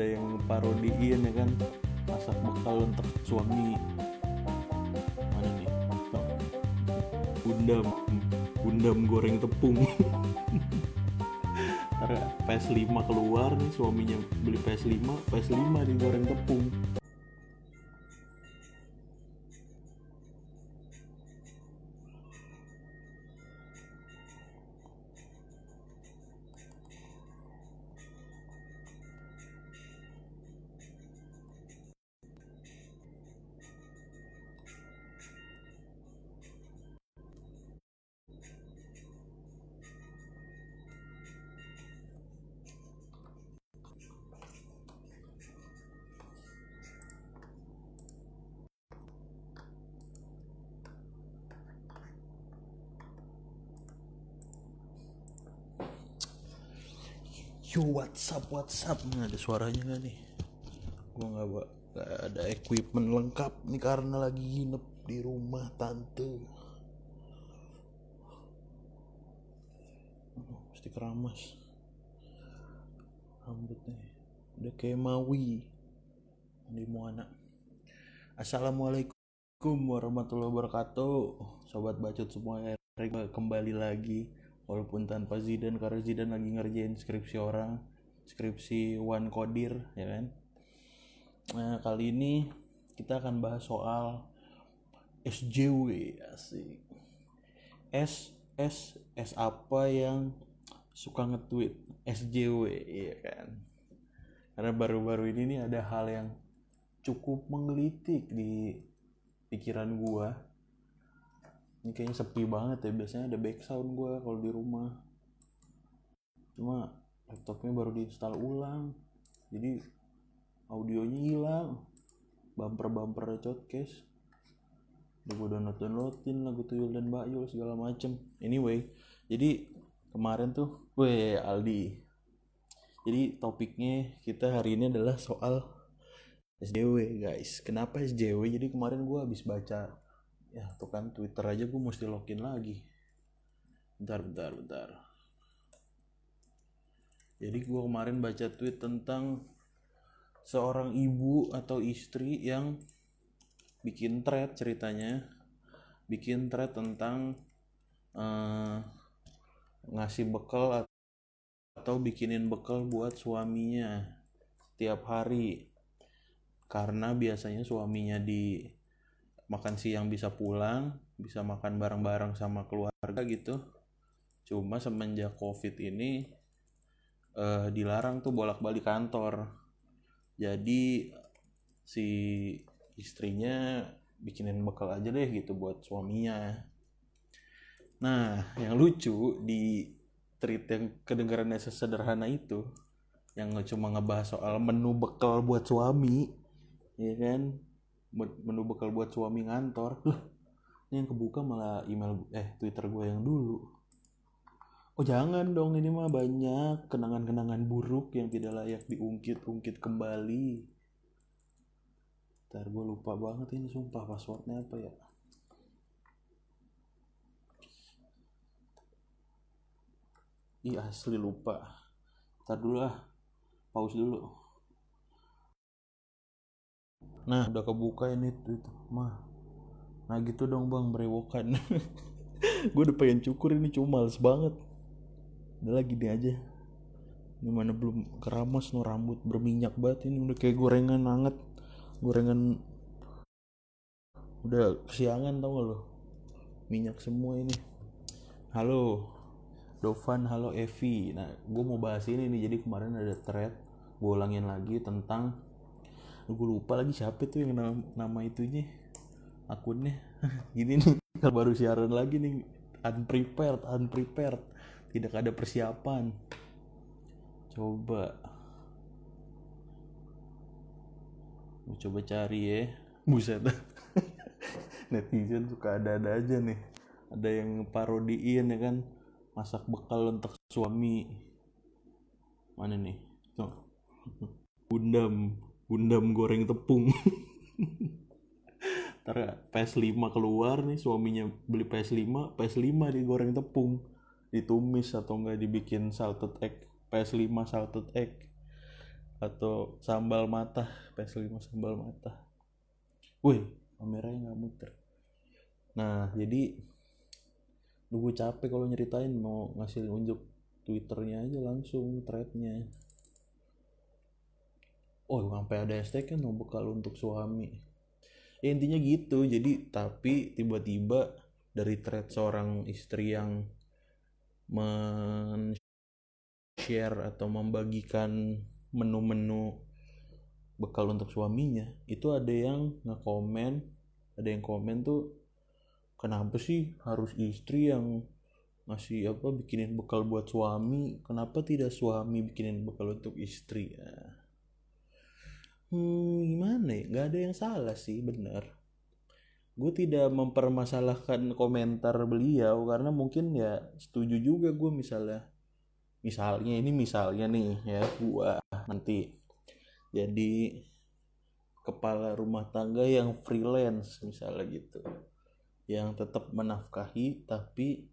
ada yang parodiin ya kan? Masak bekal untuk suami. Mana nih? Gundam. Gundam goreng tepung. Ntar PS5 keluar nih suaminya beli PS5 PS5 digoreng tepung WhatsApp WhatsApp. Nggak ada suaranya nggak nih? Gua nggak ada equipment lengkap nih karena lagi nginep di rumah tante. Mesti keramas. Rambutnya udah kayak Maui. Di Moana. Assalamualaikum warahmatullahi wabarakatuh. Sobat bacot semua kembali lagi. Walaupun tanpa Zidan Karena Zidan lagi ngerjain skripsi orang Skripsi One Kodir ya kan? Nah kali ini kita akan bahas soal SJW asik. S S S apa yang suka nge-tweet SJW iya kan? Karena baru-baru ini nih ada hal yang cukup menggelitik di pikiran gua. Ini kayaknya sepi banget ya biasanya ada background gua kalau di rumah. Cuma laptopnya baru diinstal ulang. Jadi audionya hilang. Bumper bumper showcase udah gue download downloadin lagu tuyul dan Mbak Yul segala macem. Anyway jadi kemarin tuh gue Aldi. Jadi topiknya kita hari ini adalah soal SJW guys. Kenapa SJW jadi kemarin gue habis baca ya tuh kan Twitter aja gue mesti login lagi. Bentar bentar bentar jadi gue kemarin baca tweet tentang seorang ibu atau istri yang bikin thread ceritanya. Bikin thread tentang eh, ngasih bekal atau bikinin bekal buat suaminya tiap hari. Karena biasanya suaminya di makan siang bisa pulang bisa makan bareng-bareng sama keluarga gitu. Cuma semenjak covid ini eh, dilarang tuh bolak-balik kantor. Jadi si istrinya bikinin bekal aja deh gitu buat suaminya. Nah yang lucu di tweet yang kedengarannya sesederhana itu yang cuma ngebahas soal menu bekal buat suami ya kan? Men- menu bekal buat suami ngantor. Lah ini yang kebuka malah email eh twitter gue yang dulu oh jangan dong ini mah banyak kenangan-kenangan buruk yang tidak layak diungkit-ungkit kembali. Ntar gue lupa banget ini sumpah passwordnya apa ya? Ih asli lupa. Ntar dulu lah Pause dulu. Nah udah kebuka ini itu. Mah Nah gitu dong bang berewokan Gue udah pengen cukur ini cuma males banget Udah lagi nih aja. Ini mana belum keramas no rambut berminyak banget ini. Udah kayak gorengan hangat. Gorengan Udah kesiangan tau gak lo? Minyak semua ini. Halo Dovan, halo Evi. Nah, gue mau bahas ini nih. Jadi kemarin ada thread, gue ulangin lagi tentang, gue lupa lagi siapa tuh yang nama, nama itunya, akunnya. Gini nih, baru siaran lagi nih, unprepared, unprepared, tidak ada persiapan. Coba, gue coba cari ya. Buset. Netizen suka ada-ada aja nih. Ada yang parodiin ya kan masak bekal untuk suami mana nih tuh gundam gundam goreng tepung ntar PS5 keluar nih suaminya beli PS5 PS5 digoreng tepung ditumis atau enggak dibikin salted egg PS5 salted egg atau sambal mata PS5 sambal mata wih kameranya nggak muter. Nah jadi lu gue capek kalau nyeritain mau ngasih unjuk twitternya aja langsung threadnya. Oh sampai ada hashtag kan mau bekal untuk suami. Ya intinya gitu. Jadi tapi tiba-tiba dari thread seorang istri yang men share atau membagikan menu-menu bekal untuk suaminya itu ada yang nge-komen ada yang komen tuh kenapa sih harus istri yang ngasih apa bikinin bekal buat suami? Kenapa tidak suami bikinin bekal untuk istri? Ya. hmm gimana ya? Nggak ada yang salah sih bener gue tidak mempermasalahkan komentar beliau karena mungkin ya setuju juga gue misalnya. Misalnya ini misalnya nih ya gue nanti jadi kepala rumah tangga yang freelance misalnya gitu. Yang tetap menafkahi tapi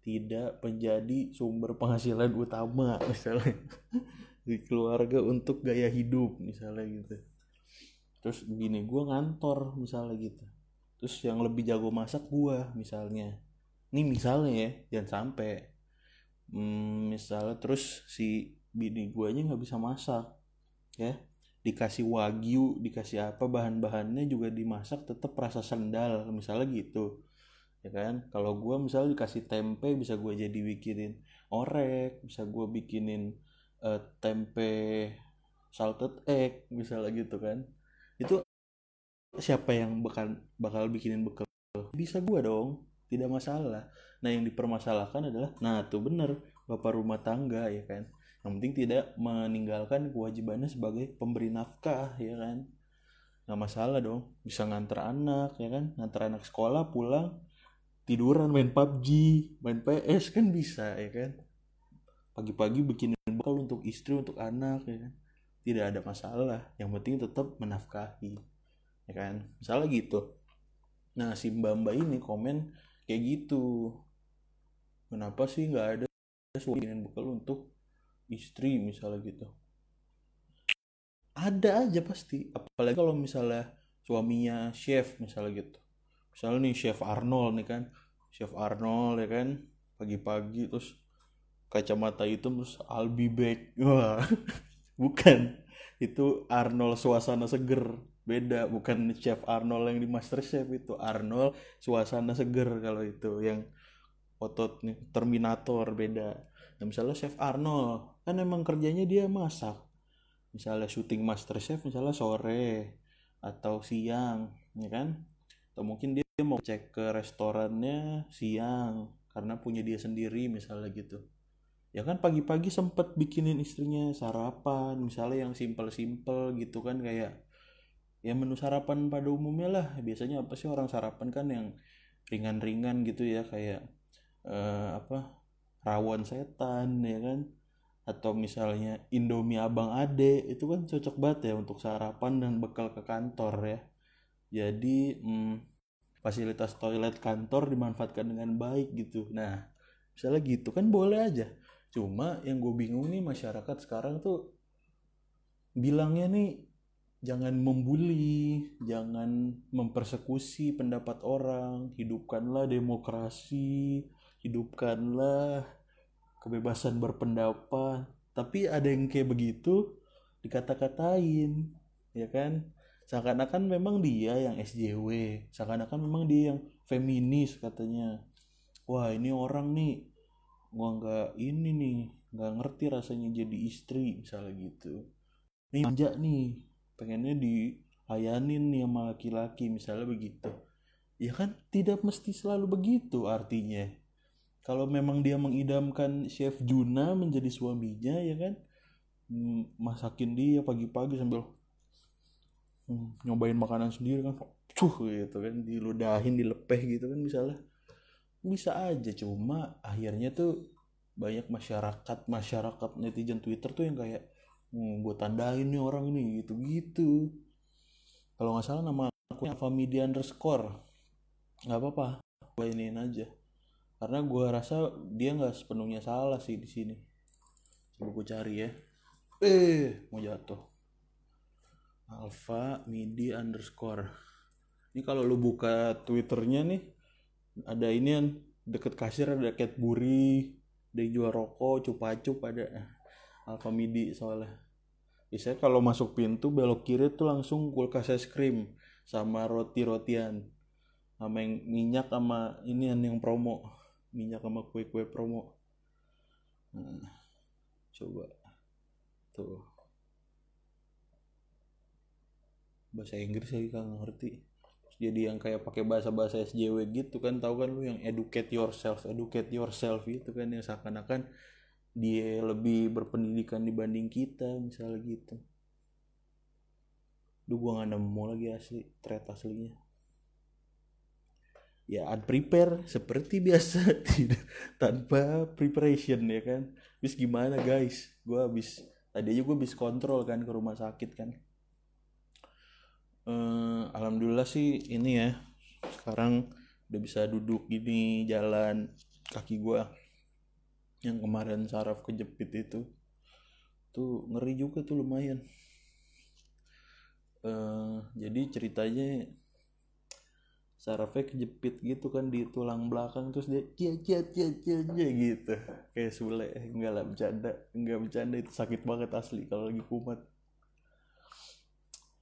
tidak menjadi sumber penghasilan utama misalnya. Di keluarga untuk gaya hidup misalnya gitu. Terus gini gue ngantor misalnya gitu terus yang lebih jago masak gue misalnya. Ini misalnya ya jangan sampai. Hmm, misalnya terus si bini guanya nggak bisa masak ya. Dikasih wagyu dikasih apa bahan-bahannya juga dimasak tetap rasa sendal misalnya gitu ya kan? Kalau gue misalnya dikasih tempe bisa gue jadi bikinin orek bisa gue bikinin uh, tempe salted egg misalnya gitu kan siapa yang bakal bakal bikinin bekal? Bisa gue dong tidak masalah. Nah yang dipermasalahkan adalah nah tuh bener bapak rumah tangga ya kan? Yang penting tidak meninggalkan kewajibannya sebagai pemberi nafkah ya kan? Nggak masalah dong bisa nganter anak ya kan? Nganter anak sekolah pulang tiduran main PUBG main PS kan bisa ya kan? Pagi-pagi bikin bekal untuk istri untuk anak ya kan? Tidak ada masalah yang penting tetap menafkahi ya kan? Misalnya gitu. Nah si mbak mbak ini komen kayak gitu. Kenapa sih nggak ada suami bekal untuk istri misalnya gitu? Ada aja pasti. Apalagi kalau misalnya suaminya chef misalnya gitu. Misalnya nih chef Arnold nih kan. Chef Arnold ya kan? Pagi-pagi terus kacamata itu terus I'll be back. Wah bukan. Itu Arnold suasana seger beda bukan chef Arnold yang di Master Chef itu. Arnold suasana seger kalau itu yang otot Terminator beda. Nah misalnya chef Arnold kan emang kerjanya dia masak. Misalnya syuting master chef misalnya sore atau siang ya kan? Atau mungkin dia mau cek ke restorannya siang karena punya dia sendiri misalnya gitu. Ya kan pagi-pagi sempet bikinin istrinya sarapan misalnya yang simple-simple gitu kan kayak ya menu sarapan pada umumnya lah. Biasanya apa sih orang sarapan kan yang ringan-ringan gitu ya kayak uh, apa rawon setan ya kan? Atau misalnya Indomie Abang Ade itu kan cocok banget ya untuk sarapan dan bekal ke kantor ya. Jadi hmm, fasilitas toilet kantor dimanfaatkan dengan baik gitu. Nah misalnya gitu kan boleh aja. Cuma yang gue bingung nih masyarakat sekarang tuh bilangnya nih jangan membuli jangan mempersekusi pendapat orang. Hidupkanlah demokrasi hidupkanlah kebebasan berpendapat. Tapi ada yang kayak begitu dikata-katain ya kan? Seakan-akan memang dia yang SJW seakan-akan memang dia yang feminis katanya. Wah ini orang nih gua nggak ini nih nggak ngerti rasanya jadi istri misalnya gitu. Ini manja nih pengennya dilayanin nih sama laki-laki misalnya begitu. Ya kan tidak mesti selalu begitu artinya. Kalau memang dia mengidamkan chef Juna menjadi suaminya ya kan hmm, masakin dia pagi-pagi sambil hmm, nyobain makanan sendiri kan cuh gitu kan diludahin dilepeh gitu kan misalnya. Bisa aja cuma akhirnya tuh banyak masyarakat masyarakat netizen Twitter tuh yang kayak hmm, gue tandain nih orang ini gitu gitu kalau nggak salah nama aku Famidia underscore. Nggak apa-apa gue iniin aja. Karena gue rasa dia nggak sepenuhnya salah sih di sini. Coba gue cari ya. Eh mau jatuh. Alpha midi underscore. Ini kalau lu buka twitternya nih ada ini yang deket kasir ada Cadbury ada yang jual rokok cupa-cup ada. Alpha midi soalnya biasanya kalau masuk pintu belok kiri tuh langsung kulkas es krim sama roti-rotian sama yang minyak sama ini yang promo. Minyak sama kue-kue promo. Nah, coba. Tuh. Bahasa Inggris saya kan ngerti. Jadi yang kayak pakai bahasa-bahasa SJW gitu kan tahu kan lu yang educate yourself educate yourself itu kan yang seakan-akan dia lebih berpendidikan dibanding kita misalnya gitu. Duh gua gak nemu lagi asli thread aslinya. Ya unprepare seperti biasa tidak tanpa preparation ya kan? Bis gimana guys? Gua habis tadi aja gue habis kontrol kan ke rumah sakit kan. Uh, alhamdulillah sih ini ya sekarang udah bisa duduk gini jalan kaki gua yang kemarin saraf kejepit itu tuh ngeri juga tuh lumayan. Uh, jadi ceritanya sarafnya kejepit gitu kan di tulang belakang terus dia cia cia cia cia, cia gitu. Kayak sule enggak lah bercanda enggak bercanda itu sakit banget asli kalau lagi kumat.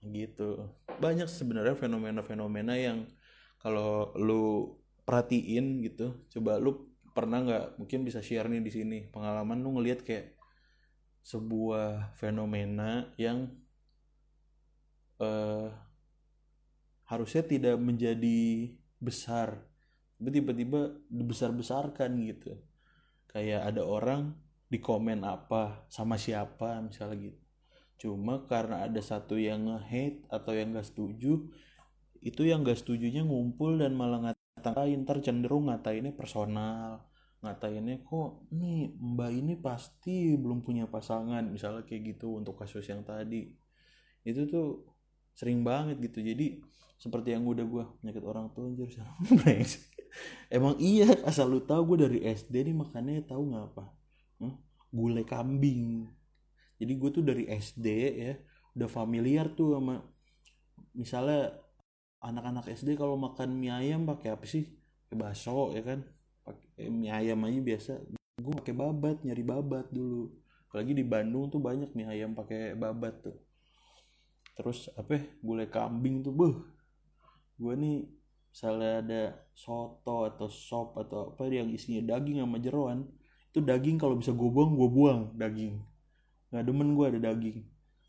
Gitu. Banyak sebenarnya fenomena-fenomena yang kalau lu perhatiin gitu coba lu pernah nggak mungkin bisa share nih di sini pengalaman lu ngelihat kayak sebuah fenomena yang uh, harusnya tidak menjadi besar tiba-tiba dibesar-besarkan gitu. Kayak ada orang di komen apa sama siapa misalnya gitu. Cuma karena ada satu yang nge-hate atau yang gak setuju itu yang gak setujunya ngumpul dan malah ngatain ntar cenderung ngatainnya personal. Ngatainnya kok nih mbak ini pasti belum punya pasangan misalnya kayak gitu untuk kasus yang tadi. Itu tuh sering banget gitu. Jadi seperti yang udah gue penyakit orang tua anjir emang iya asal lu tahu gue dari SD nih makannya tahu apa. Hmm? gulai kambing. Jadi gue tuh dari SD ya udah familiar tuh sama misalnya anak-anak SD kalau makan mie ayam pakai apa sih? Pakai bakso ya kan? Pakai mie ayam aja biasa. Gue pakai babat nyari babat dulu. Apalagi di Bandung tuh banyak mie ayam pakai babat tuh. Terus apa ya, gulai kambing tuh buh gue nih misalnya ada soto atau sop atau apa yang isinya daging sama jeroan itu daging kalau bisa gue buang gue buang daging. Nggak demen gue ada daging.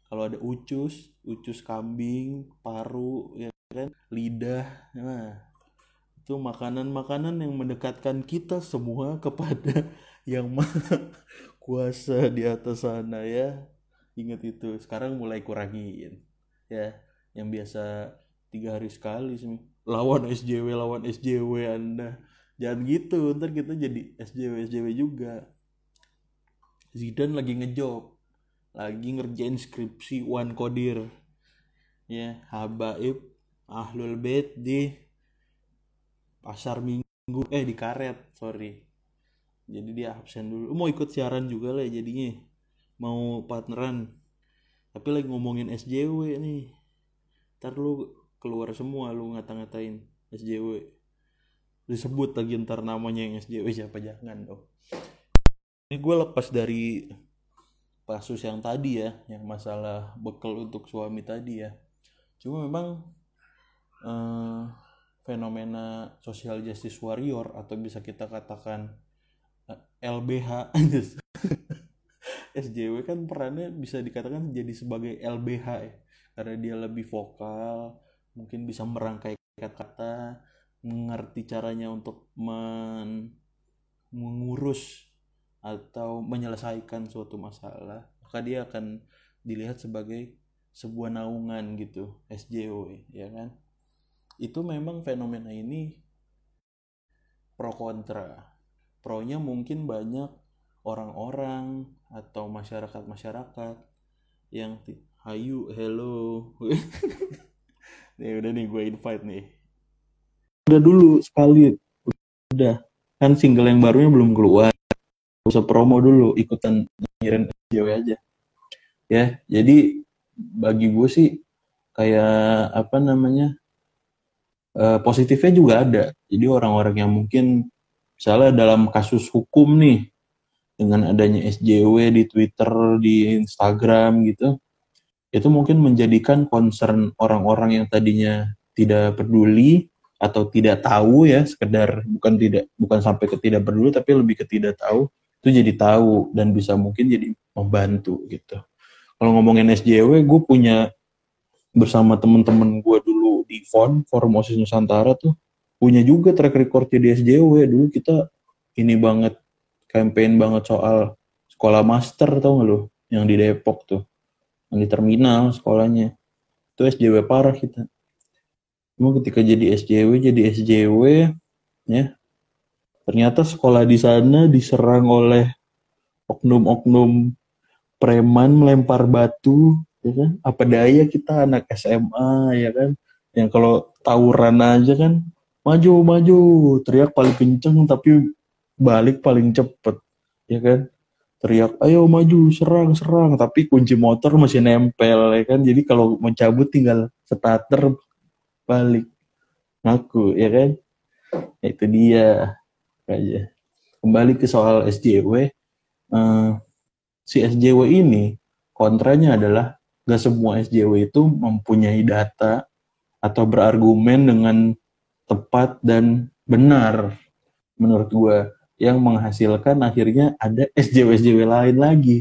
Kalau ada ucus ucus kambing paru ya kan? Lidah. Nah itu makanan-makanan yang mendekatkan kita semua kepada yang maha kuasa di atas sana ya. Ingat itu. Sekarang mulai kurangin ya. Yang biasa tiga hari sekali sih lawan SJW lawan SJW anda. Jangan gitu. Ntar kita jadi SJW SJW juga. Zidan lagi ngejob. Lagi ngerjain skripsi One Kodir ya Habaib Ahlul Bait di pasar minggu. Eh di karet sorry. Jadi dia absen dulu. Mau ikut siaran juga lah jadinya. Mau partneran. Tapi lagi ngomongin SJW nih. Ntar lu keluar semua lu ngata-ngatain SJW disebut lagi ntar namanya yang SJW siapa jangan dong. Ini gue lepas dari kasus yang tadi ya yang masalah bekal untuk suami tadi ya. Cuma memang uh, fenomena social justice warrior atau bisa kita katakan uh, eh, LBH SJW kan perannya bisa dikatakan jadi sebagai LBH ya. Karena dia lebih vokal mungkin bisa merangkai kata-kata mengerti caranya untuk men mengurus atau menyelesaikan suatu masalah. Maka dia akan dilihat sebagai sebuah naungan gitu SJW ya kan itu memang fenomena ini pro kontra. Pronya mungkin banyak orang-orang atau masyarakat-masyarakat yang hayu hello. Nih udah nih gue invite nih. Udah dulu sekali. Udah. Kan single yang barunya belum keluar. Usah promo dulu ikutan nyirin SJW aja. Ya jadi bagi gue sih kayak apa namanya uh, positifnya juga ada. Jadi orang-orang yang mungkin misalnya dalam kasus hukum nih dengan adanya SJW di Twitter di Instagram gitu itu mungkin menjadikan concern orang-orang yang tadinya tidak peduli atau tidak tahu ya sekedar bukan tidak bukan sampai ke tidak peduli tapi lebih ke tidak tahu itu jadi tahu dan bisa mungkin jadi membantu gitu. Kalau ngomongin SJW gue punya bersama temen-temen gue dulu di FON Forum OSIS Nusantara tuh punya juga track record di SJW dulu kita ini banget campaign banget soal sekolah master tau gak lu? Yang di Depok tuh. Yang di terminal sekolahnya. Itu SJW parah kita. Cuma ketika jadi SJW jadi SJW ya ternyata sekolah di sana diserang oleh oknum-oknum preman melempar batu ya kan? Apa daya kita anak SMA ya kan yang kalau tawuran aja kan maju maju. Teriak paling kenceng tapi balik paling cepet. Ya kan? Teriak ayo maju serang serang. Tapi kunci motor masih nempel ya kan? Jadi kalau mau cabut tinggal starter balik. Ngaku ya kan? Itu dia aja. Kembali ke soal SJW, uh, eh, si SJW ini kontranya adalah gak semua SJW itu mempunyai data atau berargumen dengan tepat dan benar menurut gue yang menghasilkan akhirnya ada SJW-SJW lain lagi.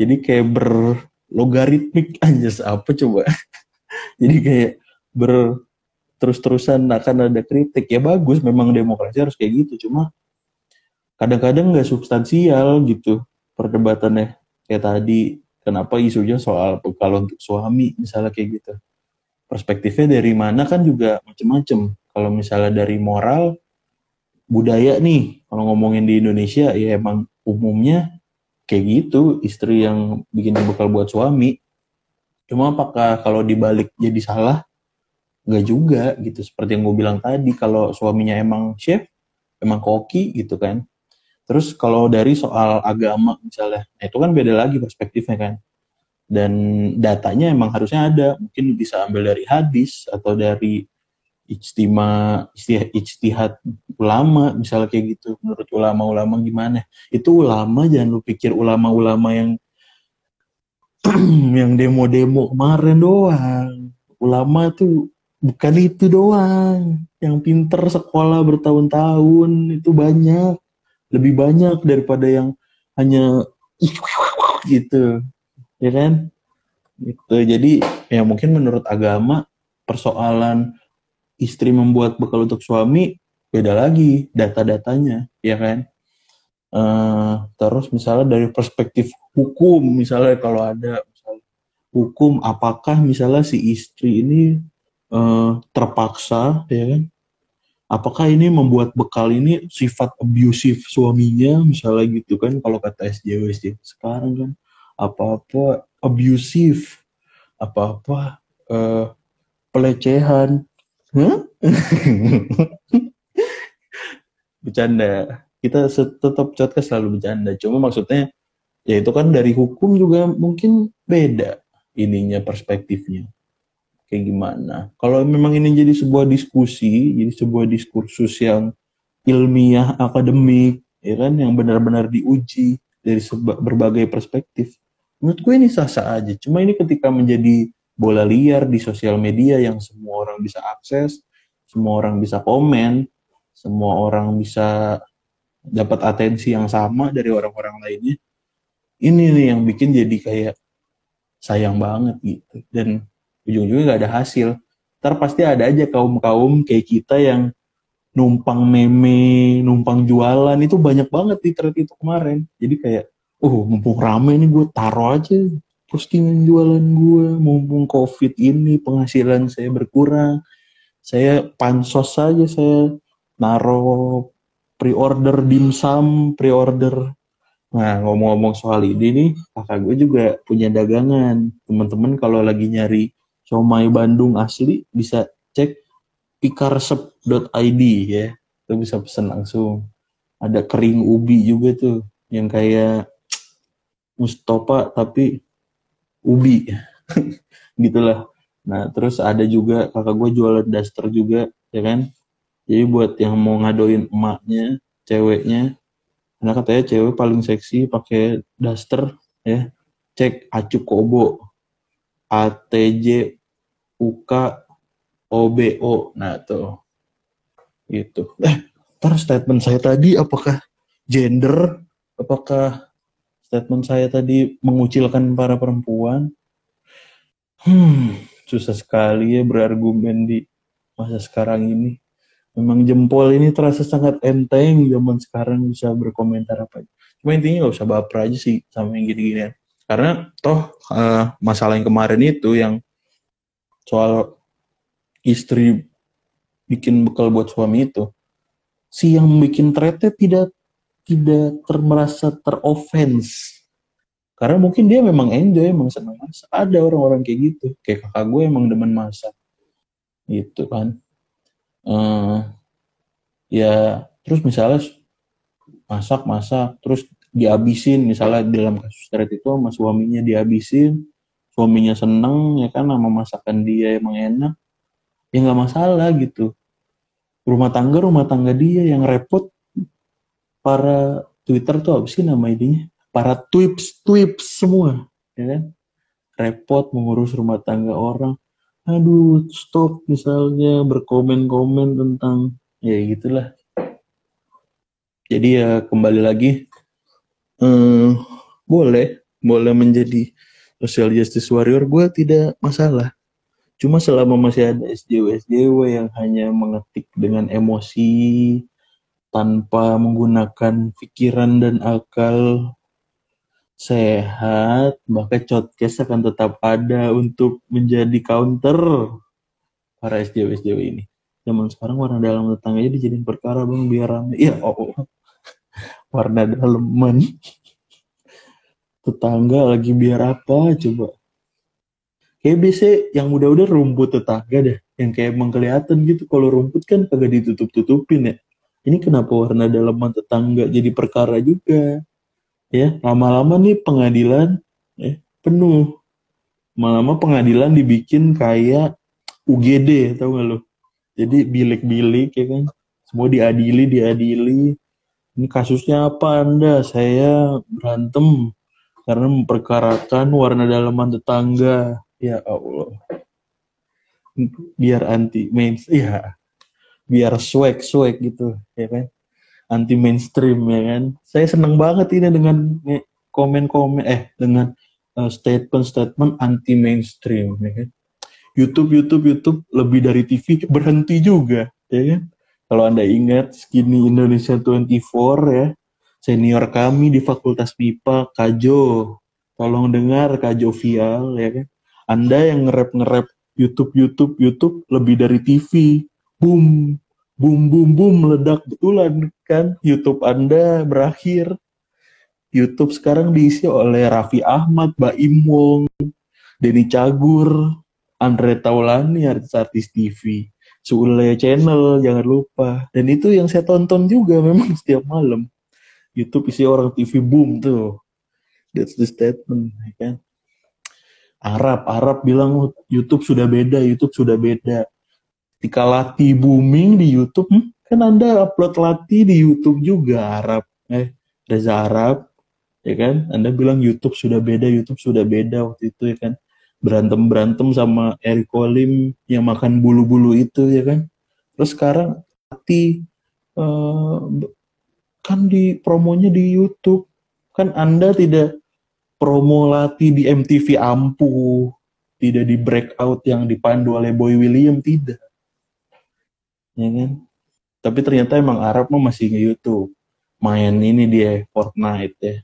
Jadi kayak berlogaritmik aja apa coba. Jadi kayak ber terus-terusan akan ada kritik ya bagus memang demokrasi harus kayak gitu cuma kadang-kadang nggak substansial gitu perdebatannya kayak tadi kenapa isunya soal kalau untuk suami misalnya kayak gitu perspektifnya dari mana kan juga macem-macem. Kalau misalnya dari moral budaya nih kalau ngomongin di Indonesia ya emang umumnya kayak gitu istri yang bikin bekal buat suami. Cuma apakah kalau dibalik jadi salah? Nggak juga gitu seperti yang gue bilang tadi kalau suaminya emang chef emang koki gitu kan. Terus kalau dari soal agama misalnya nah itu kan beda lagi perspektifnya kan dan datanya emang harusnya ada. Mungkin bisa ambil dari hadis atau dari ijtima ijtihad ulama misalnya kayak gitu. Menurut ulama-ulama gimana? Itu ulama jangan lu pikir ulama-ulama yang yang demo-demo kemarin doang. Ulama tuh bukan itu doang. Yang pinter sekolah bertahun-tahun itu banyak. Lebih banyak daripada yang hanya gitu ya kan? Itu jadi ya mungkin menurut agama persoalan istri membuat bekal untuk suami beda lagi data-datanya ya kan? Uh, terus misalnya dari perspektif hukum misalnya kalau ada misalnya hukum apakah misalnya si istri ini uh, terpaksa ya kan? Apakah ini membuat bekal ini sifat abusive suaminya misalnya gitu kan kalau kata SJW sekarang kan apa-apa abusive apa-apa uh, pelecehan. Huh? bercanda. Kita tetap podcast selalu bercanda. Cuma maksudnya ya itu kan dari hukum juga mungkin beda ininya perspektifnya. Kayak gimana. Kalau memang ini jadi sebuah diskusi, jadi sebuah diskursus yang ilmiah, akademik, ya kan, yang benar-benar diuji dari berbagai perspektif, menurut gue ini sah-sah aja. Cuma ini ketika menjadi bola liar di sosial media yang semua orang bisa akses, semua orang bisa komen, semua orang bisa dapat atensi yang sama dari orang-orang lainnya. Ini nih yang bikin jadi kayak sayang banget gitu. Dan ujung-ujungnya nggak ada hasil ntar pasti ada aja kaum-kaum kayak kita yang numpang meme, numpang jualan itu banyak banget di thread itu kemarin. Jadi kayak, oh mumpung rame nih gue taruh aja postingan jualan gue, mumpung covid ini penghasilan saya berkurang, saya pansos saja saya naro pre-order dimsum, pre-order. Nah ngomong-ngomong soal ini nih, kakak gue juga punya dagangan. Teman-teman kalau lagi nyari somai Bandung asli bisa cek pikarsep.id ya itu bisa pesen langsung ada kering ubi juga tuh yang kayak mustopa tapi ubi. Gitulah. Nah terus ada juga kakak gue jualan daster juga ya kan? Jadi buat yang mau ngadoin emaknya ceweknya karena katanya cewek paling seksi pakai daster ya. Cek acu kobo ATJ UK OBO nah tuh. Gitu. Eh ntar statement saya tadi apakah gender? Apakah statement saya tadi mengucilkan para perempuan hmm susah sekali ya berargumen di masa sekarang ini memang jempol ini terasa sangat enteng zaman sekarang bisa berkomentar apa. Cuma intinya nggak usah baper aja sih sama yang gini-ginian. Karena toh uh, masalah yang kemarin itu yang soal istri bikin bekal buat suami itu, si yang bikin threadnya tidak tidak termerasa teroffense. Karena mungkin dia memang enjoy, emang senang masak. Ada orang-orang kayak gitu. Kayak kakak gue emang demen masak. Gitu kan. Uh, ya terus misalnya masak-masak, terus dihabisin misalnya dalam kasus thread itu sama suaminya dihabisin suaminya seneng ya kan sama masakan dia emang enak ya nggak masalah gitu rumah tangga rumah tangga dia yang repot para Twitter tuh apa sih nama ininya? Para twips twips semua ya kan? Repot mengurus rumah tangga orang. Aduh stop misalnya berkomen-komen tentang ya gitulah. Jadi ya kembali lagi hmm, boleh boleh menjadi social justice warrior gue tidak masalah. Cuma selama masih ada SJW SJW yang hanya mengetik dengan emosi tanpa menggunakan pikiran dan akal sehat maka podcast akan tetap ada untuk menjadi counter para SJW SJW ini. Zaman sekarang warna dalam tetangganya dijadiin perkara bang biar rame. Ya oh, oh. Warna daleman tetangga lagi biar apa coba? Kayak biasa yang udah-udah rumput tetangga deh. Yang kayak emang kelihatan gitu kalau rumput kan kagak ditutup-tutupin ya ini kenapa warna daleman tetangga jadi perkara juga? Ya lama-lama nih pengadilan ya penuh. Lama-lama pengadilan dibikin kayak UGD tau gak lo jadi bilik-bilik ya kan? Semua diadili diadili. Ini kasusnya apa Anda? Saya berantem karena memperkarakan warna dalaman tetangga. Ya Allah. Biar anti main, ya biar swag swag gitu, ya kan? Anti mainstream ya kan? Saya seneng banget ini dengan komen-komen, eh dengan uh, statement-statement anti mainstream, ya kan? YouTube, YouTube, YouTube lebih dari TV berhenti juga, ya kan? Kalau Anda ingat Skinny Indonesia 24 ya, senior kami di Fakultas MIPA, Kajo. Tolong dengar Kajo Vial ya kan. Anda yang nge-rap YouTube, YouTube, YouTube lebih dari TV. Boom, boom, boom, boom, meledak betulan kan. YouTube Anda berakhir. YouTube sekarang diisi oleh Raffi Ahmad, Baim Wong, Denny Cagur, Andre Taulani, artis-artis TV. Sule Channel jangan lupa dan itu yang saya tonton juga memang setiap malam YouTube isi orang TV boom tuh that's the statement ya kan Arab Arab bilang YouTube sudah beda YouTube sudah beda ketika Lati booming di YouTube hmm, kan anda upload Lati di YouTube juga Arab. Eh Reza Arab ya kan? Anda bilang YouTube sudah beda YouTube sudah beda waktu itu ya kan? Berantem berantem sama Eric Olim yang makan bulu-bulu itu ya kan? Terus sekarang hati uh, kan di promonya di YouTube. Kan anda tidak promo Lati di MTV ampuh tidak di breakout yang dipandu oleh Boy William tidak ya kan? Tapi ternyata emang Arab mah masih nge YouTube main ini dia Fortnite ya.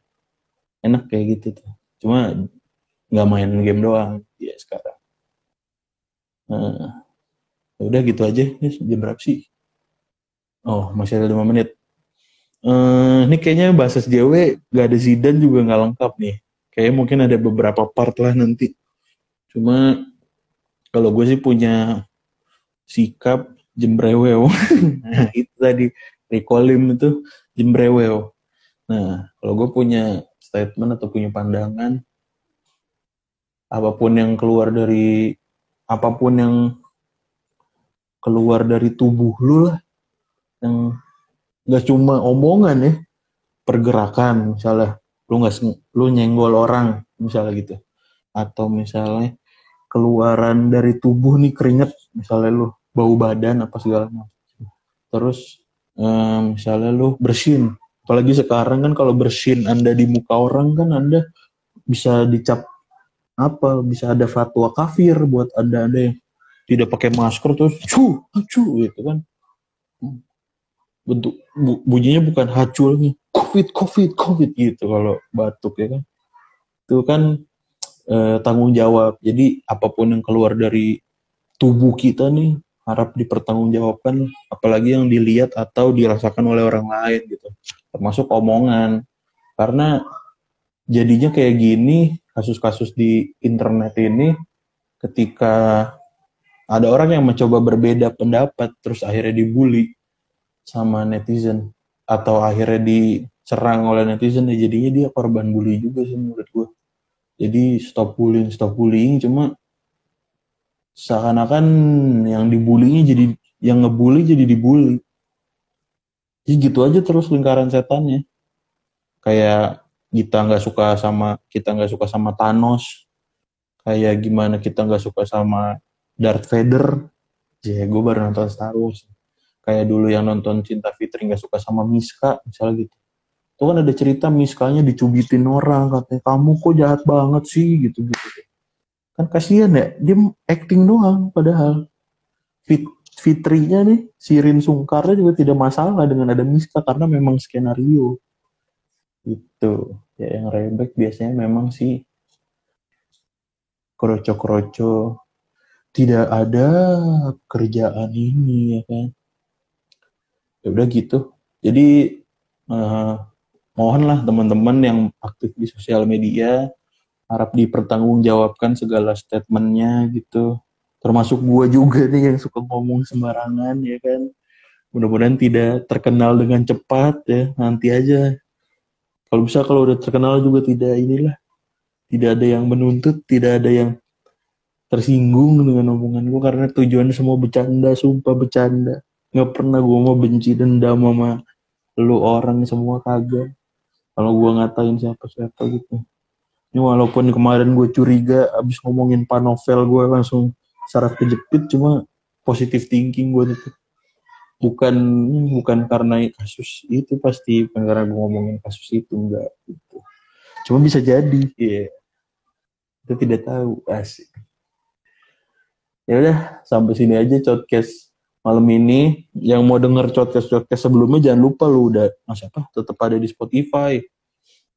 Enak kayak gitu tuh. Cuma nggak main game doang dia sekarang. Nah, udah gitu aja. Ini jam berapa sih? Oh masih ada lima menit. Uh, ini kayaknya bahasa SJW gak ada Zidan juga nggak lengkap nih. Kayaknya mungkin ada beberapa part lah nanti. Cuma kalau gue sih punya sikap jembrewel nah itu tadi recallim itu jembrewel nah kalau gue punya statement atau punya pandangan apa pun yang keluar dari apa pun yang keluar dari tubuh lu lah yang nggak cuma omongan ya pergerakan misalnya lu nggak lu nyenggol orang misalnya gitu. Atau misalnya keluaran dari tubuh nih keringet misalnya lu bau badan apa segala macam. Terus um, misalnya lu bersin apalagi sekarang kan kalau bersin anda di muka orang kan anda bisa dicap apa bisa ada fatwa kafir buat anda anda yang tidak pakai masker terus cu cu gitu kan. Bentuk bu, bunyinya bukan hacu lagi covid covid covid gitu kalau batuk ya kan. Itu kan eh, tanggung jawab. Jadi apa pun yang keluar dari tubuh kita nih harap dipertanggungjawabkan apalagi yang dilihat atau dirasakan oleh orang lain gitu. Termasuk omongan. Karena jadinya kayak gini kasus-kasus di internet ini ketika ada orang yang mencoba berbeda pendapat terus akhirnya dibully sama netizen atau akhirnya diserang oleh netizen ya jadinya dia korban bully juga sih menurut gue jadi stop bullying stop bullying cuma seakan-akan yang dibulinya jadi yang ngebully jadi dibully. Jadi gitu aja terus lingkaran setannya. Kayak kita nggak suka sama kita nggak suka sama Thanos. Kayak gimana kita nggak suka sama Darth Vader. Ya gue baru nonton Star Wars. Kayak dulu yang nonton Cinta Fitri nggak suka sama Miska misalnya gitu. Itu kan ada cerita Miskanya dicubitin orang katanya kamu kok jahat banget sih gitu gitu kan kasihan ya dia acting doang padahal. Fit, Fitrinya nih Sirin Sungkarnya juga tidak masalah dengan ada Miska karena memang skenario. Itu ya yang rebek biasanya memang si kroco-kroco tidak ada kerjaan ini ya kan? Ya udah gitu. Jadi uh, mohonlah teman-teman yang aktif di sosial media harap dipertanggungjawabkan segala statementnya gitu. Termasuk gue juga nih yang suka ngomong sembarangan ya kan. Mudah-mudahan tidak terkenal dengan cepat ya. Nanti aja. Kalau bisa kalau udah terkenal juga tidak inilah. Tidak ada yang menuntut tidak ada yang tersinggung dengan omongan gue karena tujuannya semua bercanda sumpah bercanda. Nggak pernah gue mau benci dendam sama lu orang semua kagak. Kalau gue ngatain siapa siapa gitu ini walaupun kemarin gue curiga abis ngomongin panovel gue langsung saraf kejepit cuma positif thinking gue itu bukan bukan karena kasus itu pasti bukan karena gue ngomongin kasus itu enggak gitu. Cuma bisa jadi. Ya yeah. kita tidak tahu asik. Ya udah sampai sini aja podcast malam ini. Yang mau denger podcast podcast sebelumnya jangan lupa lu udah mas apa tetap ada di Spotify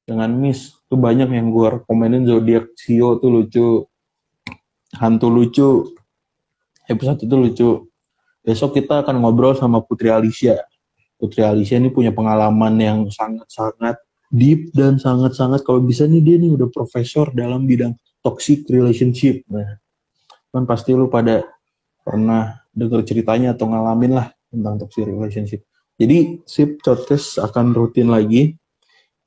dengan Miss. Tuh banyak yang gue komenin zodiak Sio tuh lucu. Hantu lucu. Episode itu lucu. Besok kita akan ngobrol sama Putri Alicia. Putri Alicia ini punya pengalaman yang sangat-sangat deep dan sangat-sangat kalau bisa nih dia nih udah profesor dalam bidang toxic relationship. Nah kan pasti lu pada pernah denger ceritanya atau ngalamin lah tentang toxic relationship. Jadi sip podcast akan rutin lagi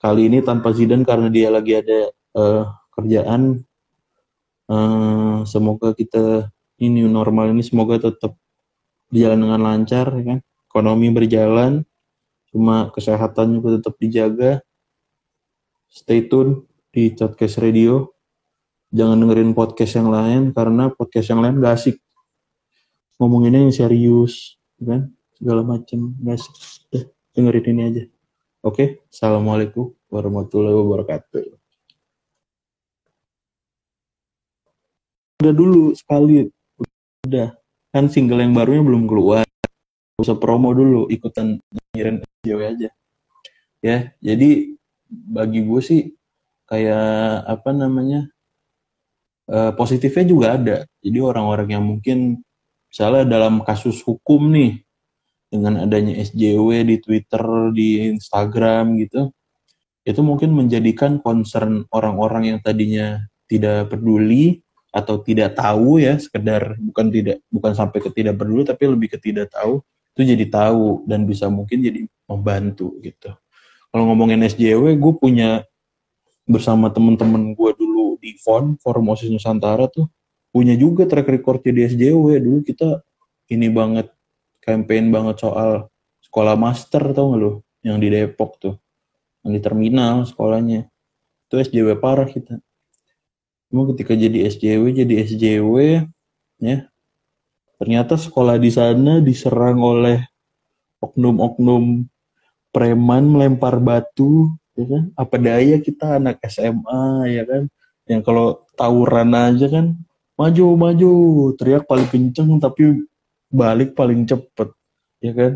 kali ini tanpa Zidane karena dia lagi ada uh, kerjaan. Uh, semoga kita ini normal ini semoga tetap berjalan dengan lancar, ya kan? Ekonomi berjalan, cuma kesehatan juga tetap dijaga. Stay tune di podcast radio. Jangan dengerin podcast yang lain karena podcast yang lain gak asik. Ngomonginnya yang serius, ya kan? Segala macam gak asik. Dengerin ini aja. Oke, okay? Assalamualaikum warahmatullahi wabarakatuh. Udah dulu sekali, udah. Kan single yang barunya belum keluar. Usah promo dulu, ikutan nyirin video aja. Ya, jadi bagi gue sih kayak apa namanya uh, positifnya juga ada. Jadi orang-orang yang mungkin misalnya dalam kasus hukum nih dengan adanya SJW di Twitter, di Instagram gitu, itu mungkin menjadikan concern orang-orang yang tadinya tidak peduli atau tidak tahu ya, sekedar bukan tidak bukan sampai ke tidak peduli tapi lebih ke tidak tahu, itu jadi tahu dan bisa mungkin jadi membantu gitu. Kalau ngomongin SJW, gue punya bersama temen-temen gue dulu di Tifon Forum OSIS Nusantara tuh punya juga track record di SJW dulu kita ini banget campaign banget soal sekolah master tau gak lu? Yang di Depok tuh yang di terminal sekolahnya. Itu SJW parah kita. Cuma ketika jadi SJW jadi SJW ya ternyata sekolah di sana diserang oleh oknum-oknum preman melempar batu ya kan? Apa daya kita anak SMA ya kan? Yang kalau tawuran aja kan maju maju. Teriak paling kenceng tapi balik paling cepet ya kan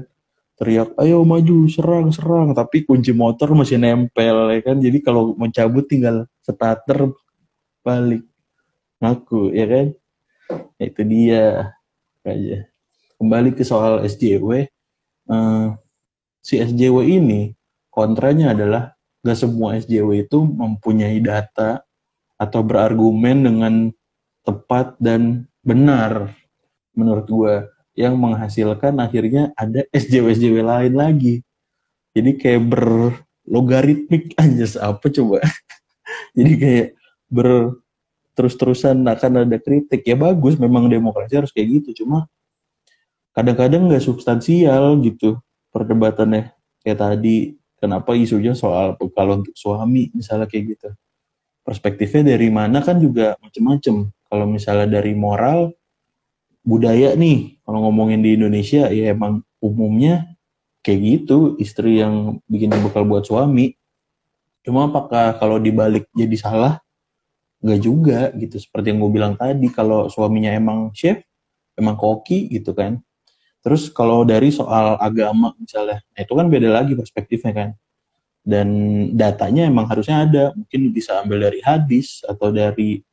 teriak ayo maju serang serang. Tapi kunci motor masih nempel ya kan? Jadi kalau mencabut tinggal starter balik. Ngaku ya kan? Ya, itu dia aja. Kembali ke soal SJW uh, eh, si SJW ini kontranya adalah gak semua SJW itu mempunyai data atau berargumen dengan tepat dan benar menurut gue yang menghasilkan akhirnya ada SJW-SJW lain lagi. Jadi kayak berlogaritmik aja apa coba. Jadi kayak ber terus-terusan akan ada kritik. Ya bagus memang demokrasi harus kayak gitu. Cuma kadang-kadang nggak substansial gitu perdebatannya. Kayak tadi kenapa isunya soal kalau untuk suami misalnya kayak gitu perspektifnya dari mana kan juga macem-macem kalau misalnya dari moral budaya nih. Kalau ngomongin di Indonesia ya emang umumnya kayak gitu. Istri yang bikin bekal buat suami. Cuma apakah kalau dibalik jadi salah? Nggak juga gitu. Seperti yang gue bilang tadi kalau suaminya emang chef emang koki gitu kan. Terus kalau dari soal agama misalnya, nah itu kan beda lagi perspektifnya kan. Dan datanya emang harusnya ada, mungkin bisa ambil dari hadis atau dari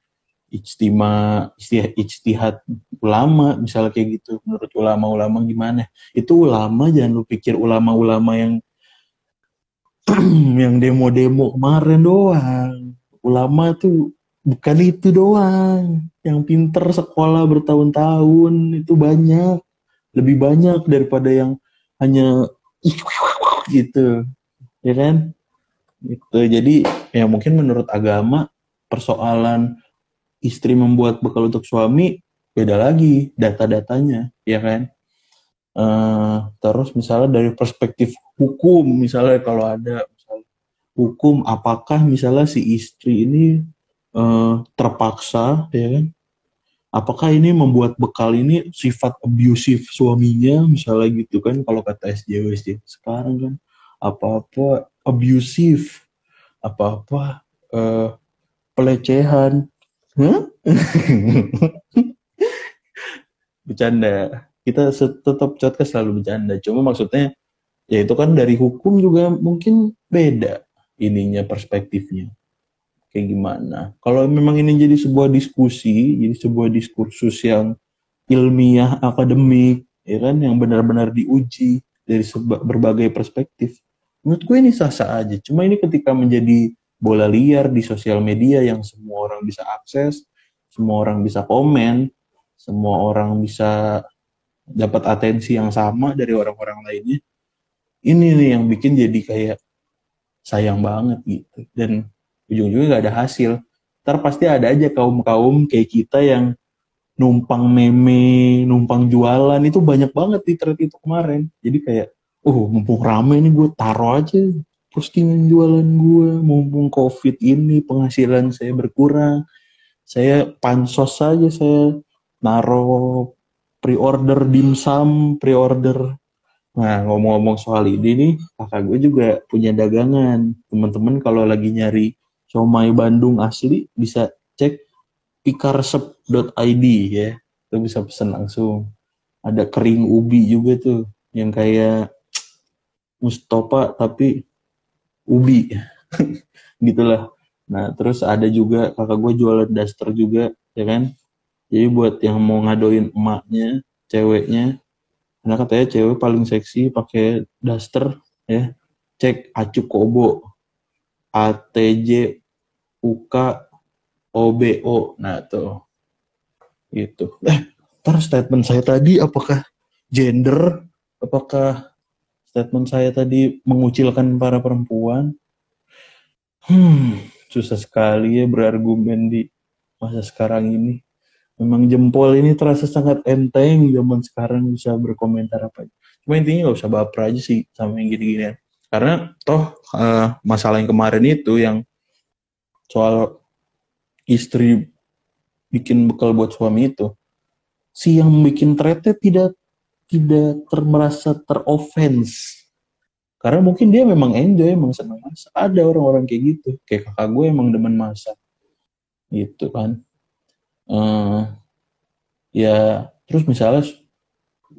ijtima ijtihad ulama misalnya kayak gitu. Menurut ulama-ulama gimana? Itu ulama jangan lu pikir ulama-ulama yang yang demo-demo kemarin doang. Ulama tuh bukan itu doang. Yang pinter sekolah bertahun-tahun itu banyak lebih banyak daripada yang hanya gitu ya kan itu jadi ya mungkin menurut agama persoalan istri membuat bekal untuk suami beda lagi data-datanya ya kan? Uh, terus misalnya dari perspektif hukum misalnya kalau ada misalnya hukum apakah misalnya si istri ini uh, terpaksa ya kan? Apakah ini membuat bekal ini sifat abusive suaminya misalnya gitu kan kalau kata SJW sekarang kan? Apa-apa abusive apa-apa uh, pelecehan huh? bercanda kita tetap podcast selalu bercanda cuma maksudnya ya itu kan dari hukum juga mungkin beda ininya perspektifnya kayak gimana. Kalau memang ini jadi sebuah diskusi, jadi sebuah diskursus yang ilmiah, akademik, ya kan, yang benar-benar diuji dari berbagai perspektif, menurut gue ini sah-sah aja. Cuma ini ketika menjadi bola liar di sosial media yang semua orang bisa akses, semua orang bisa komen, semua orang bisa dapat atensi yang sama dari orang-orang lainnya. Ini nih yang bikin jadi kayak sayang banget gitu. Dan ujung-ujungnya nggak ada hasil ntar pasti ada aja kaum-kaum kayak kita yang numpang meme, numpang jualan itu banyak banget di thread itu kemarin. Jadi kayak, oh mumpung rame nih gue taruh aja postingan jualan gue, mumpung covid ini penghasilan saya berkurang, saya pansos saja saya naruh pre-order dimsum, pre-order. Nah ngomong-ngomong soal ini nih, kakak gue juga punya dagangan. Teman-teman kalau lagi nyari somai Bandung asli bisa cek pikarsep.id ya itu bisa pesen langsung ada kering ubi juga tuh yang kayak Mustafa tapi ubi gitulah nah terus ada juga kakak gue jualan daster juga ya kan jadi buat yang mau ngadoin emaknya ceweknya karena katanya cewek paling seksi pakai daster ya cek acu kobo ATJ UK OBO. Nah, tuh. Gitu. Eh, ntar statement saya tadi apakah gender? Apakah statement saya tadi mengucilkan para perempuan? Hmm, susah sekali ya berargumen di masa sekarang ini memang jempol ini terasa sangat enteng zaman sekarang bisa berkomentar apa. Cuma intinya nggak usah baper aja sih sama yang gini-ginian. Karena toh uh, masalah yang kemarin itu yang soal istri bikin bekal buat suami itu, si yang bikin threadnya tidak tidak termerasa teroffense. Karena mungkin dia memang enjoy, emang senang masak. Ada orang-orang kayak gitu. Kayak kakak gue emang demen masak. Gitu kan uh, ya terus misalnya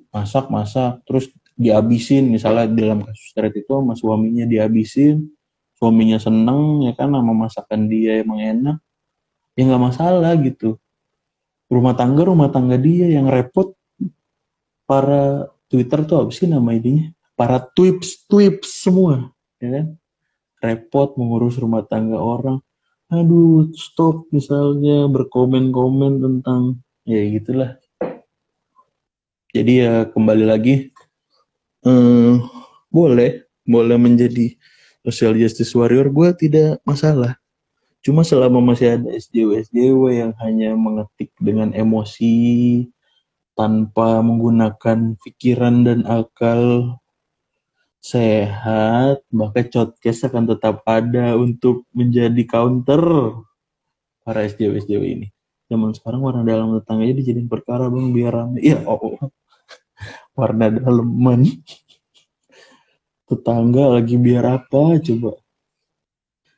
masak masak terus dihabisin misalnya dalam kasus teret itu sama suaminya dihabisin suaminya seneng ya kan sama masakan dia emang enak ya nggak masalah gitu rumah tangga rumah tangga dia yang repot para Twitter tuh apa sih nama ininya? Para twips twips semua ya kan? Repot mengurus rumah tangga orang. Aduh stop misalnya berkomen-komen tentang ya gitulah. Jadi ya kembali lagi hmm, boleh boleh menjadi social justice warrior gue tidak masalah. Cuma selama masih ada SJW SJW yang hanya mengetik dengan emosi tanpa menggunakan pikiran dan akal sehat, maka podcast akan tetap ada untuk menjadi counter para SJW-SJW ini. Zaman sekarang warna dalam tetangga aja dijadiin perkara bang biar rame. Iya, oh, oh. warna daleman. Tetangga lagi biar apa coba?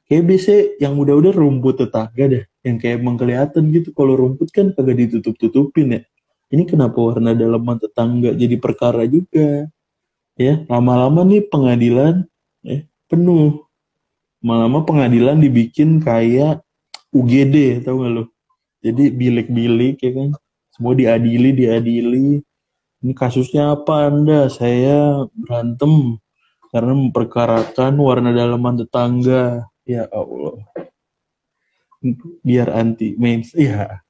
Kayak biasa yang udah-udah rumput tetangga deh. Yang kayak emang kelihatan gitu. Kalau rumput kan kagak ditutup-tutupin ya. Ini kenapa warna dalaman tetangga jadi perkara juga? Ya lama-lama nih pengadilan ya, penuh. Lama-lama pengadilan dibikin kayak UGD tau gak lo jadi bilik-bilik ya kan? Semua diadili diadili. Ini kasusnya apa anda? Saya berantem karena memperkarakan warna dalaman tetangga. Ya Allah. Biar anti main ya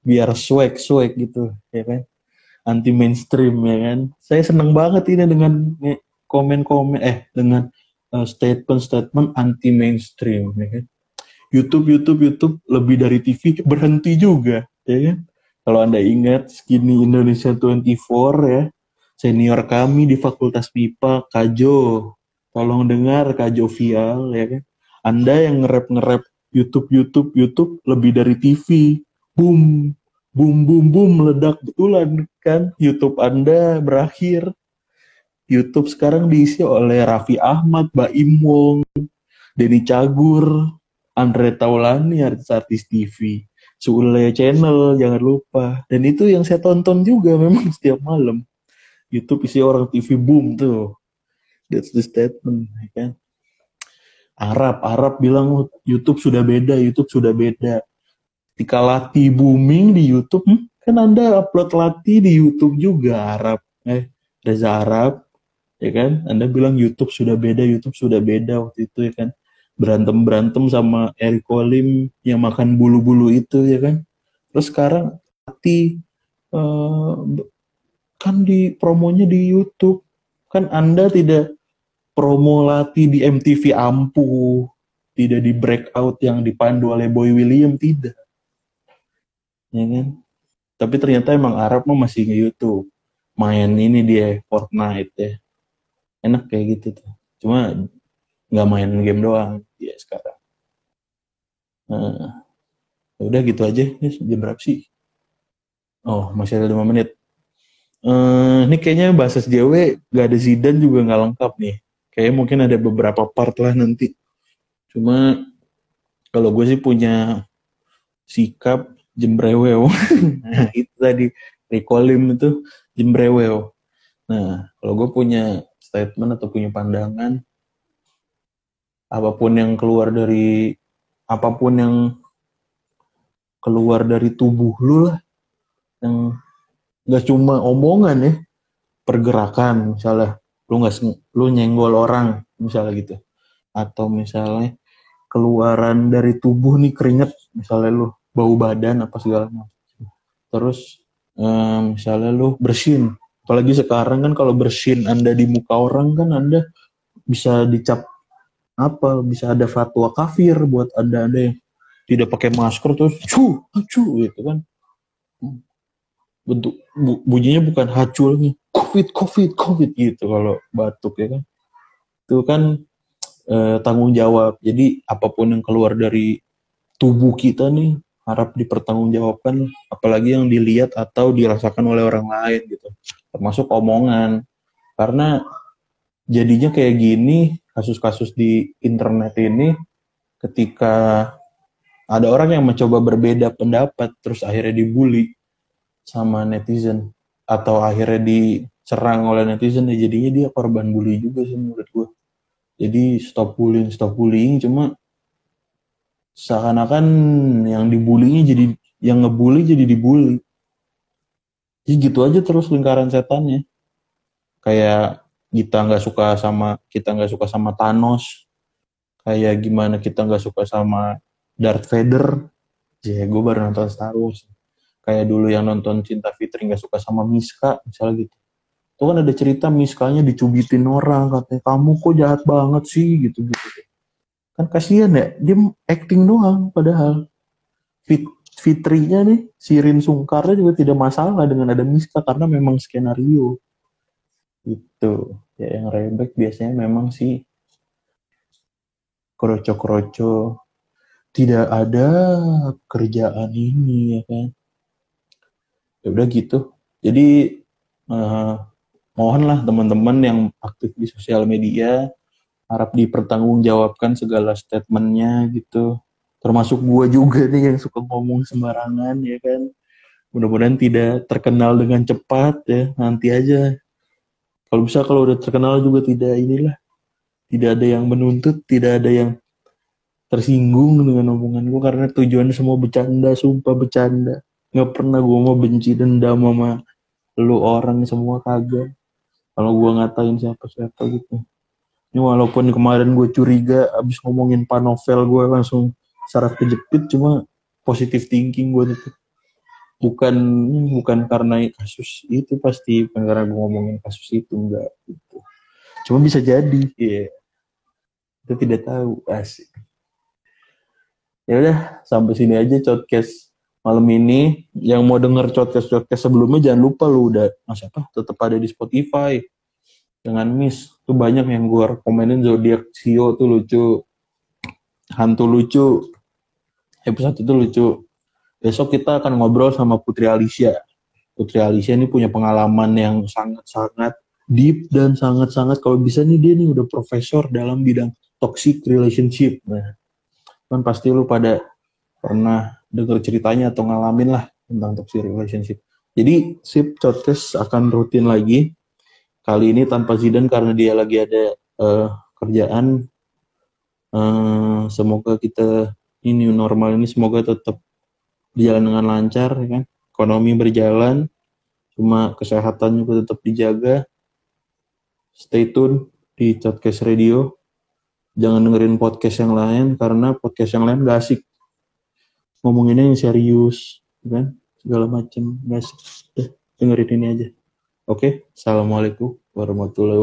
biar swag swag gitu ya kan anti mainstream ya kan. Saya senang banget ini dengan komen-komen eh dengan uh, statement-statement anti mainstream ya kan. YouTube YouTube YouTube lebih dari TV berhenti juga ya kan. Kalau Anda ingat Skinny Indonesia 24 ya, senior kami di Fakultas MIPA Kajo. Tolong dengar Kajo Vial ya kan. Anda yang nge-rap YouTube YouTube YouTube lebih dari TV. Boom, boom boom boom meledak betulan kan YouTube Anda berakhir. YouTube sekarang diisi oleh Raffi Ahmad, Baim Wong, Denny Cagur, Andre Taulani, artis-artis TV, Sule Channel, jangan lupa. Dan itu yang saya tonton juga memang setiap malam. YouTube isi orang TV boom tuh. That's the statement, ya kan. Arab, Arab bilang YouTube sudah beda, YouTube sudah beda ketika latih booming di YouTube hmm, kan anda upload latih di YouTube juga Arab. Eh Reza Arab ya kan? Anda bilang YouTube sudah beda YouTube sudah beda waktu itu ya kan? Berantem berantem sama Eric Olim yang makan bulu-bulu itu ya kan? Terus sekarang latih uh, kan di promonya di YouTube. Kan anda tidak promo latih di MTV ampuh tidak di breakout yang dipandu oleh Boy William tidak ya kan? Tapi ternyata emang Arab mah masih nge YouTube main ini dia Fortnite ya. Enak kayak gitu tuh. Cuma nggak main game doang dia sekarang. Nah, ya udah gitu aja. Ini jam berapa sih? Oh masih ada lima menit. Uh, ini kayaknya bahasa SJW gak ada Zidan juga nggak lengkap nih. Kayaknya mungkin ada beberapa part lah nanti. Cuma kalau gue sih punya sikap jembrewel. nah, itu tadi Rikolim itu jembrewel. Nah, kalau gue punya statement atau punya pandangan, apa pun yang keluar dari apa pun yang keluar dari tubuh lu lah, yang nggak cuma omongan ya, pergerakan misalnya, lu nggak lu nyenggol orang misalnya gitu, atau misalnya keluaran dari tubuh nih keringet misalnya lu bau badan apa segala macam. Terus um, misalnya lu bersin apalagi sekarang kan kalau bersin anda di muka orang kan anda bisa dicap apa bisa ada fatwa kafir buat anda anda yang tidak pakai masker terus cu cu gitu kan. Bentuk bu, bunyinya bukan hacu lagi covid covid covid gitu kalau batuk ya kan. Itu kan eh, tanggung jawab. Jadi apa pun yang keluar dari tubuh kita nih harap dipertanggungjawabkan apalagi yang dilihat atau dirasakan oleh orang lain gitu. Termasuk omongan. Karena jadinya kayak gini kasus-kasus di internet ini ketika ada orang yang mencoba berbeda pendapat terus akhirnya dibully sama netizen atau akhirnya diserang oleh netizen ya jadinya dia korban bully juga sih menurut gue jadi stop bullying stop bullying cuma seakan-akan yang dibulinya jadi yang ngebully jadi dibully. Jadi gitu aja terus lingkaran setannya. Kayak kita nggak suka sama kita nggak suka sama Thanos. Kayak gimana kita nggak suka sama Darth Vader. Ya gue baru nonton Star Wars. Kayak dulu yang nonton Cinta Fitri nggak suka sama Miska misalnya gitu. Itu kan ada cerita Miskanya dicubitin orang katanya kamu kok jahat banget sih gitu gitu kan kasihan ya dia acting doang padahal. Fit Fitrinya nih Sirin Sungkarnya juga tidak masalah dengan ada Miska karena memang skenario. Itu ya yang rebek biasanya memang sih kroco-kroco tidak ada kerjaan ini ya kan? Ya udah gitu. Jadi uh, mohonlah teman-teman yang aktif di sosial media harap dipertanggungjawabkan segala statementnya gitu. Termasuk gua juga nih yang suka ngomong sembarangan ya kan. Mudah-mudahan tidak terkenal dengan cepat ya. Nanti aja. Kalau bisa kalau udah terkenal juga tidak inilah. Tidak ada yang menuntut tidak ada yang tersinggung dengan omongan gue karena tujuannya semua bercanda sumpah bercanda. Nggak pernah gue mau benci dendam sama lu orang semua kagak. Kalau gue ngatain siapa siapa gitu ini walaupun kemarin gue curiga abis ngomongin panovel gue langsung saraf kejepit cuma positif thinking gue tetap bukan bukan karena kasus itu pasti bukan karena gue ngomongin kasus itu enggak gitu. Cuma bisa jadi. Ya kita tidak tahu asik. Ya udah sampai sini aja podcast malam ini. Yang mau denger podcast podcast sebelumnya jangan lupa lu udah mas apa tetap ada di Spotify. Dengan Miss tuh banyak yang gue rekomenin zodiak Sio tuh lucu. Hantu lucu. Episode itu lucu. Besok kita akan ngobrol sama Putri Alicia. Putri Alicia ini punya pengalaman yang sangat-sangat deep dan sangat-sangat kalau bisa nih dia nih udah profesor dalam bidang toxic relationship. Nah kan pasti lu pada pernah dengar ceritanya atau ngalamin lah tentang toxic relationship. Jadi sip podcast akan rutin lagi. Kali ini tanpa Zidan karena dia lagi ada uh, kerjaan. Uh, semoga kita ini normal ini semoga tetap berjalan dengan lancar ya kan. Ekonomi berjalan, cuma kesehatan juga tetap dijaga. Stay tune di podcast radio. Jangan dengerin podcast yang lain karena podcast yang lain gak asik ngomonginnya yang serius kan segala macam guys udah dengerin ini aja oke assalamualaikum warahmatullahi